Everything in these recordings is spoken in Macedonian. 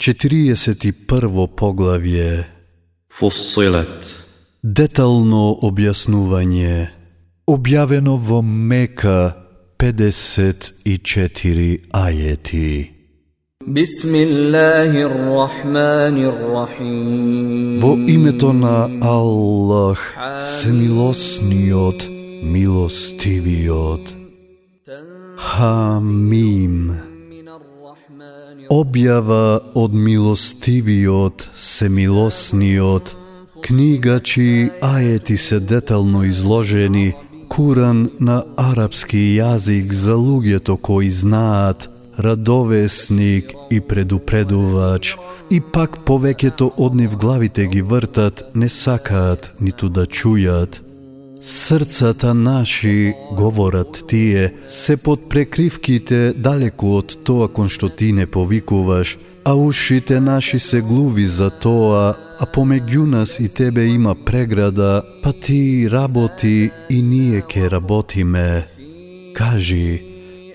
41 поглавје. Фусилет Детално објаснување. Објавено во Мека 54 ајети. Бисми Аллахи Рахим Во името на Аллах, смилосниот, милостивиот. Хамим Хамим. Објава од Милостивиот, Семилосниот, книга чии ајети се детално изложени, Куран на арапски јазик за луѓето кои знаат, радовесник и предупредувач, и пак повеќето од нив главите ги вртат, не сакаат ниту да чујат. Срцата наши, говорат тие, се под прекривките далеку од тоа кон што ти не повикуваш, а ушите наши се глуви за тоа, а помеѓу нас и тебе има преграда, па ти работи и ние ке работиме. Кажи,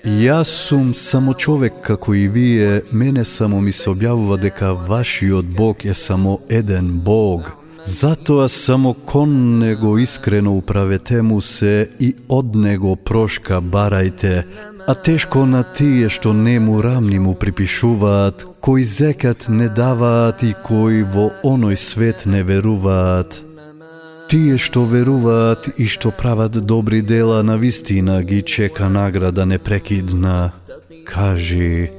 Јас сум само човек како и вие, мене само ми се објавува дека вашиот Бог е само еден Бог. Затоа само кон Него искрено управете му се и од Него прошка барајте, а тешко на тие што не му рамни му припишуваат, кои зекат не даваат и кои во оној свет не веруваат. Тие што веруваат и што прават добри дела на вистина ги чека награда непрекидна. Кажи,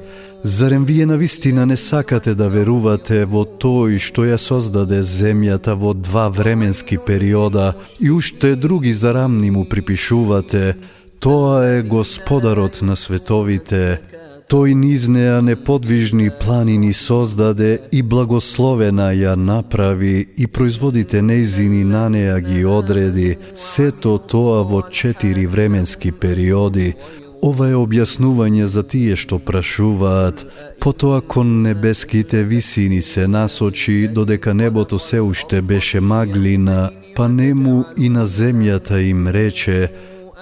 зарем вие на вистина не сакате да верувате во тој што ја создаде земјата во два временски периода и уште други зарамни му припишувате, тоа е господарот на световите, Тој низ неа неподвижни планини создаде и благословена ја направи и производите нејзини на неа ги одреди, сето тоа во четири временски периоди. Ова е објаснување за тие што прашуваат, потоа кон небеските висини се насочи додека небото се уште беше маглина, па нему и на земјата им рече,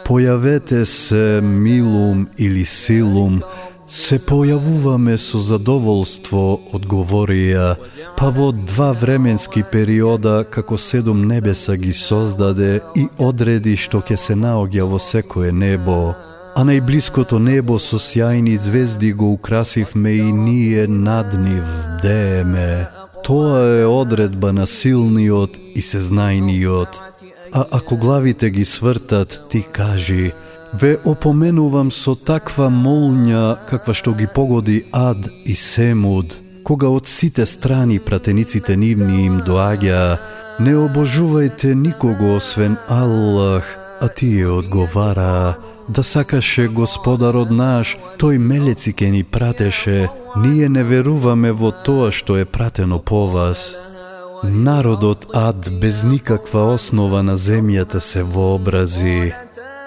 појавете се милум или силум, Се појавуваме со задоволство, одговорија, па во два временски периода како седум небеса ги создаде и одреди што ќе се наоѓа во секое небо. А најблиското небо со сјајни звезди го украсивме и ние над нив бдееме. Тоа е одредба на силниот и сезнајниот. А ако главите ги свртат, ти кажи – Ве опоменувам со таква молња каква што ги погоди Ад и Семуд, кога од сите страни пратениците нивни им доаѓа, не обожувајте никого освен Аллах, а тие одговараа, да сакаше господарот наш, тој мелеци ке ни пратеше, ние не веруваме во тоа што е пратено по вас. Народот Ад без никаква основа на земјата се вообрази.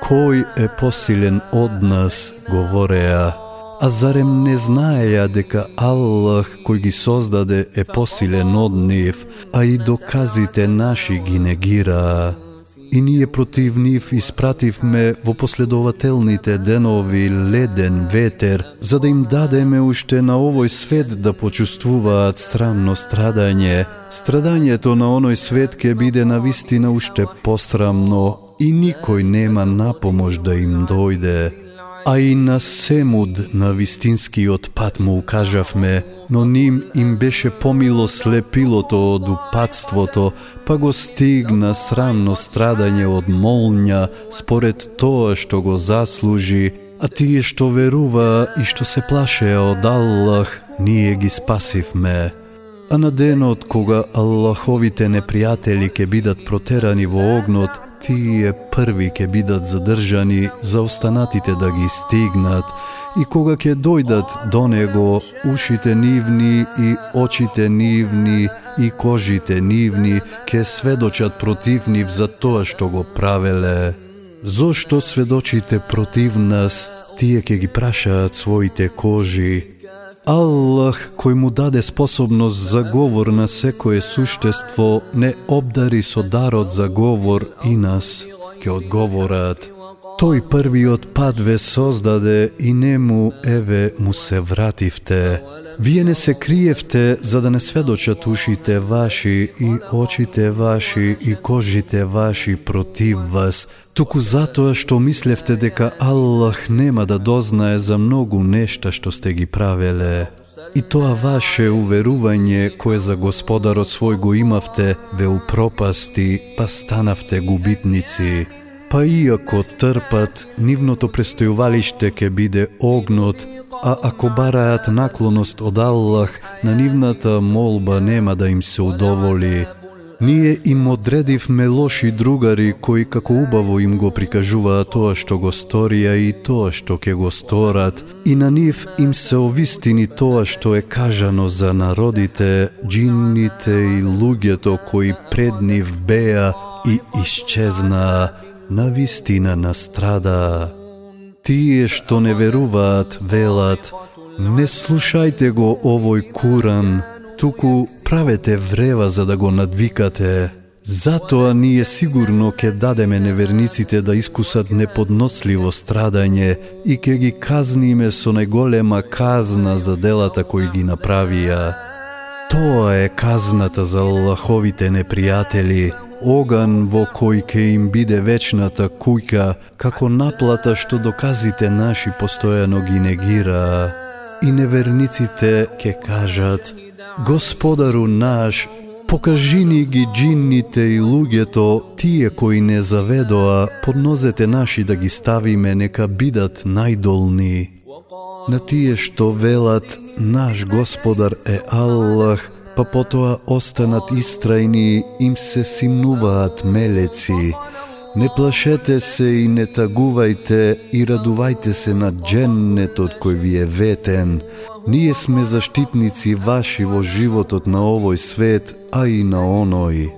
Кој е посилен од нас, говореа, а зарем не знаеја дека Аллах кој ги создаде е посилен од нив, а и доказите наши ги негираа. И ние против нив испративме во последователните денови леден ветер, за да им дадеме уште на овој свет да почувствуваат срамно страдање. Страдањето на оној свет ке биде на вистина уште посрамно, и никој нема напомош да им дојде. А и на Семуд на вистинскиот пат му укажавме, но ним им беше помило слепилото од упатството, па го стигна срамно страдање од молња според тоа што го заслужи, а тие што верува и што се плашеа од Аллах, ние ги спасивме. А на денот кога Аллаховите непријатели ке бидат протерани во огнот, тие први ќе бидат задржани за останатите да ги стигнат и кога ќе дојдат до него, ушите нивни и очите нивни и кожите нивни ќе сведочат против нив за тоа што го правеле. Зошто сведочите против нас, тие ќе ги прашаат своите кожи, Аллах кој му даде способност за говор на секое суштество не обдари со дарот за говор и нас, ќе одговорат. Тој првиот пат ве создаде и нему еве му се вративте. Вие не се криевте за да не сведочат ушите ваши и очите ваши и кожите ваши против вас, туку затоа што мислевте дека Аллах нема да дознае за многу нешта што сте ги правеле. И тоа ваше уверување кое за Господарот свој го имавте, ве упропасти, па станавте губитници. Па иако трпат, нивното престојувалиште ке биде огнот, а ако бараат наклоност од Аллах, на нивната молба нема да им се удоволи. Ние им одредивме лоши другари кои како убаво им го прикажуваат тоа што го сторија и тоа што ќе го сторат, и на нив им се овистини тоа што е кажано за народите, джинните и луѓето кои пред нив беа и исчезнаа, на вистина настрада. Тие што не веруваат, велат, не слушајте го овој Куран, туку правете врева за да го надвикате. Затоа ние сигурно ќе дадеме неверниците да искусат неподносливо страдање и ќе ги казниме со најголема казна за делата кои ги направија. Тоа е казната за Аллаховите непријатели, оган во кој ке им биде вечната кујка, како наплата што доказите наши постојано ги негираа. И неверниците ке кажат, Господару наш, покажи ни ги джинните и луѓето, тие кои не заведоа, под нозете наши да ги ставиме, нека бидат најдолни. На тие што велат, наш Господар е Аллах, па потоа останат истрајни, им се симнуваат мелеци. Не плашете се и не тагувајте и радувајте се на дженнетот кој ви е ветен. Ние сме заштитници ваши во животот на овој свет, а и на оној.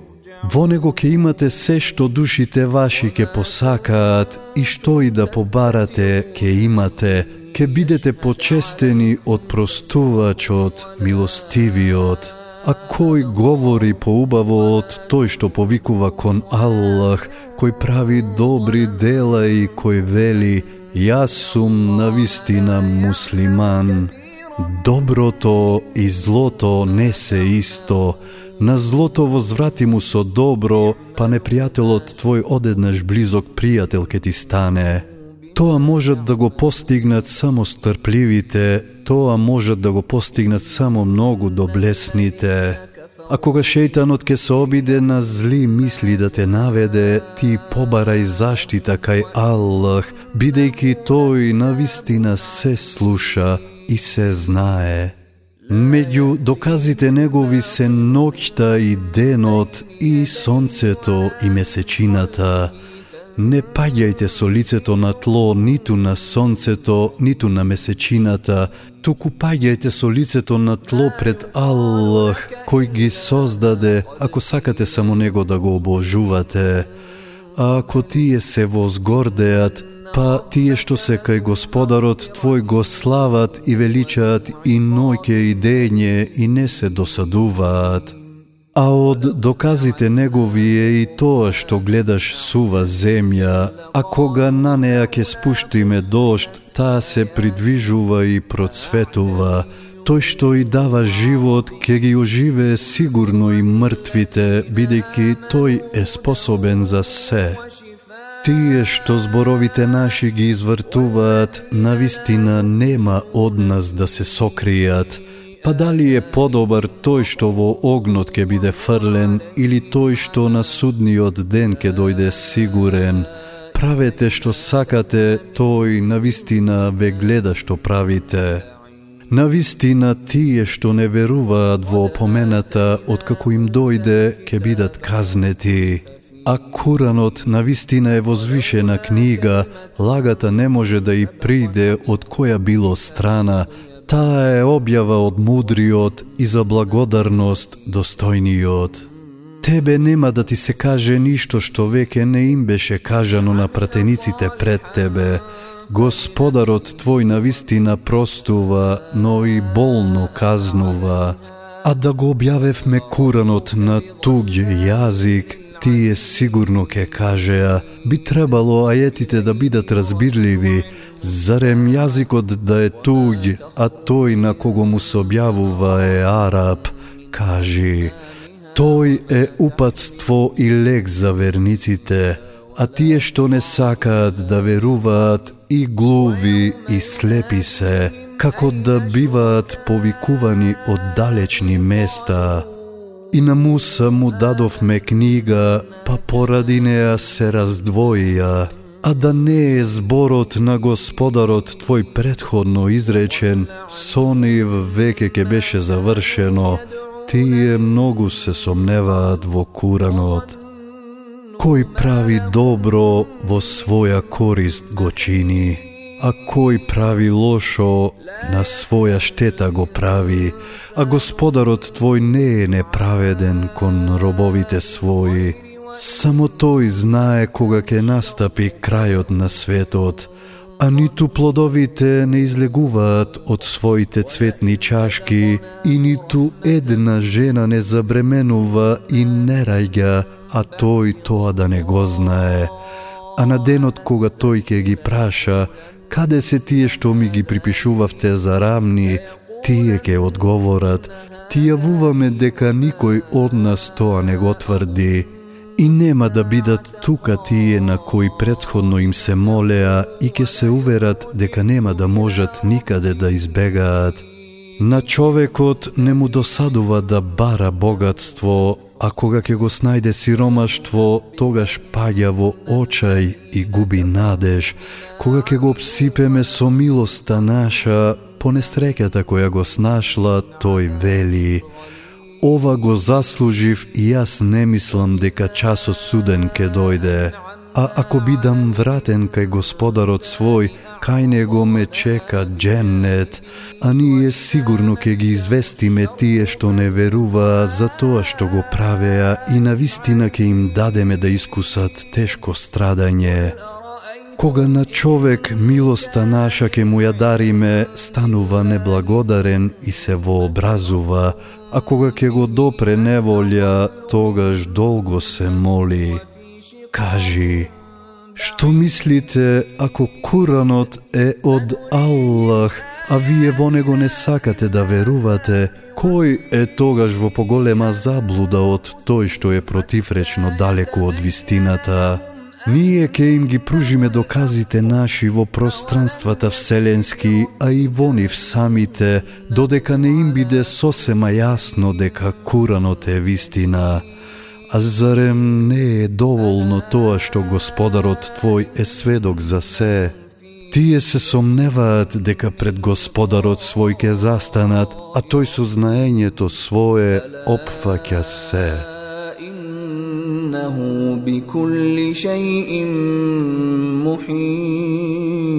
Во него ќе имате се што душите ваши ќе посакаат и што и да побарате ќе имате, ќе бидете почестени од простувачот, милостивиот. А кој говори поубаво од тој што повикува кон Аллах, кој прави добри дела и кој вели Јас сум навистина муслиман. Доброто и злото не се исто. На злото возврати му со добро, па непријателот твој одеднаш близок пријател ке ти стане. Тоа можат да го постигнат само стрпливите, тоа можат да го постигнат само многу доблесните. А кога шејтанот ке се обиде на зли мисли да те наведе, ти побарај заштита кај Аллах, бидејќи тој на вистина се слуша и се знае. Меѓу доказите негови се ноќта и денот и сонцето и месечината, Не паѓајте со лицето на тло ниту на сонцето, ниту на месечината, туку паѓајте со лицето на тло пред Аллах, кој ги создаде, ако сакате само Него да го обожувате. А ако тие се возгордеат, па тие што се кај Господарот Твој го слават и величаат и ноќе и дење и не се досадуваат. А од доказите негови е и тоа што гледаш сува земја, а кога на неа ќе спуштиме дошт, таа се придвижува и процветува. Тој што и дава живот, ќе ги оживе сигурно и мртвите, бидејќи тој е способен за се. Тие што зборовите наши ги извртуваат, навистина нема од нас да се сокријат, Па дали е подобар тој што во огнот ќе биде фрлен или тој што на судниот ден ќе дојде сигурен? Правете што сакате, тој на вистина ве гледа што правите. На вистина тие што не веруваат во опомената од како им дојде ќе бидат казнети. А Куранот на вистина е возвишена книга, лагата не може да и приде од која било страна, Таа е објава од мудриот и за благодарност достојниот. Тебе нема да ти се каже ништо што веќе не им беше кажано на пратениците пред тебе. Господарот твој на вистина простува, но и болно казнува. А да го објавевме Куранот на туѓ јазик, тие сигурно ке кажеа, би требало ајетите да бидат разбирливи, зарем јазикот да е туѓ, а тој на кого му се објавува е араб, кажи, тој е упатство и лек за верниците, а тие што не сакаат да веруваат и глуви и слепи се, како да биваат повикувани од далечни места. И на Муса му дадовме книга, па поради неа се раздвоија, а да не е зборот на Господарот твој предходно изречен, со нив веќе ке беше завршено, тие многу се сомневаат во Куранот. Кој прави добро во своја корист го чини, а кој прави лошо на своја штета го прави, а Господарот твој не е неправеден кон робовите своји. Само тој знае кога ќе настапи крајот на светот, а ниту плодовите не излегуваат од своите цветни чашки и ниту една жена не забременува и не раѓа, а тој тоа да не го знае. А на денот кога тој ќе ги праша, Каде се тие што ми ги припишувавте за рамни? Тие ке одговорат, ти јавуваме дека никој од нас тоа не го тврди. И нема да бидат тука тие на кои предходно им се молеа и ке се уверат дека нема да можат никаде да избегаат. На човекот не му досадува да бара богатство, а кога ќе го снајде сиромаштво, тогаш паѓа во очај и губи надеж. Кога ќе го обсипеме со милоста наша, по нестреката која го снашла, тој вели Ова го заслужив и јас не мислам дека часот суден ке дојде. А ако бидам вратен кај господарот свој, кај него ме чека дженнет, а ние сигурно ќе ги известиме тие што не верува за тоа што го правеа и на вистина ќе им дадеме да искусат тешко страдање. Кога на човек милоста наша ке му ја дариме, станува неблагодарен и се вообразува, а кога ќе го допре неволја, тогаш долго се моли. Кажи, Што мислите ако Куранот е од Аллах, а вие во него не сакате да верувате, кој е тогаш во поголема заблуда од тој што е противречно далеку од вистината? Ние ке им ги пружиме доказите наши во пространствата вселенски, а и во нив самите, додека не им биде сосема јасно дека Куранот е вистина. А зарем не е доволно тоа што Господарот Твој е сведок за се? Тие се сомневаат дека пред Господарот свој ке застанат, а тој со знаењето свое опфаќа се. إنه بكل شيء محيط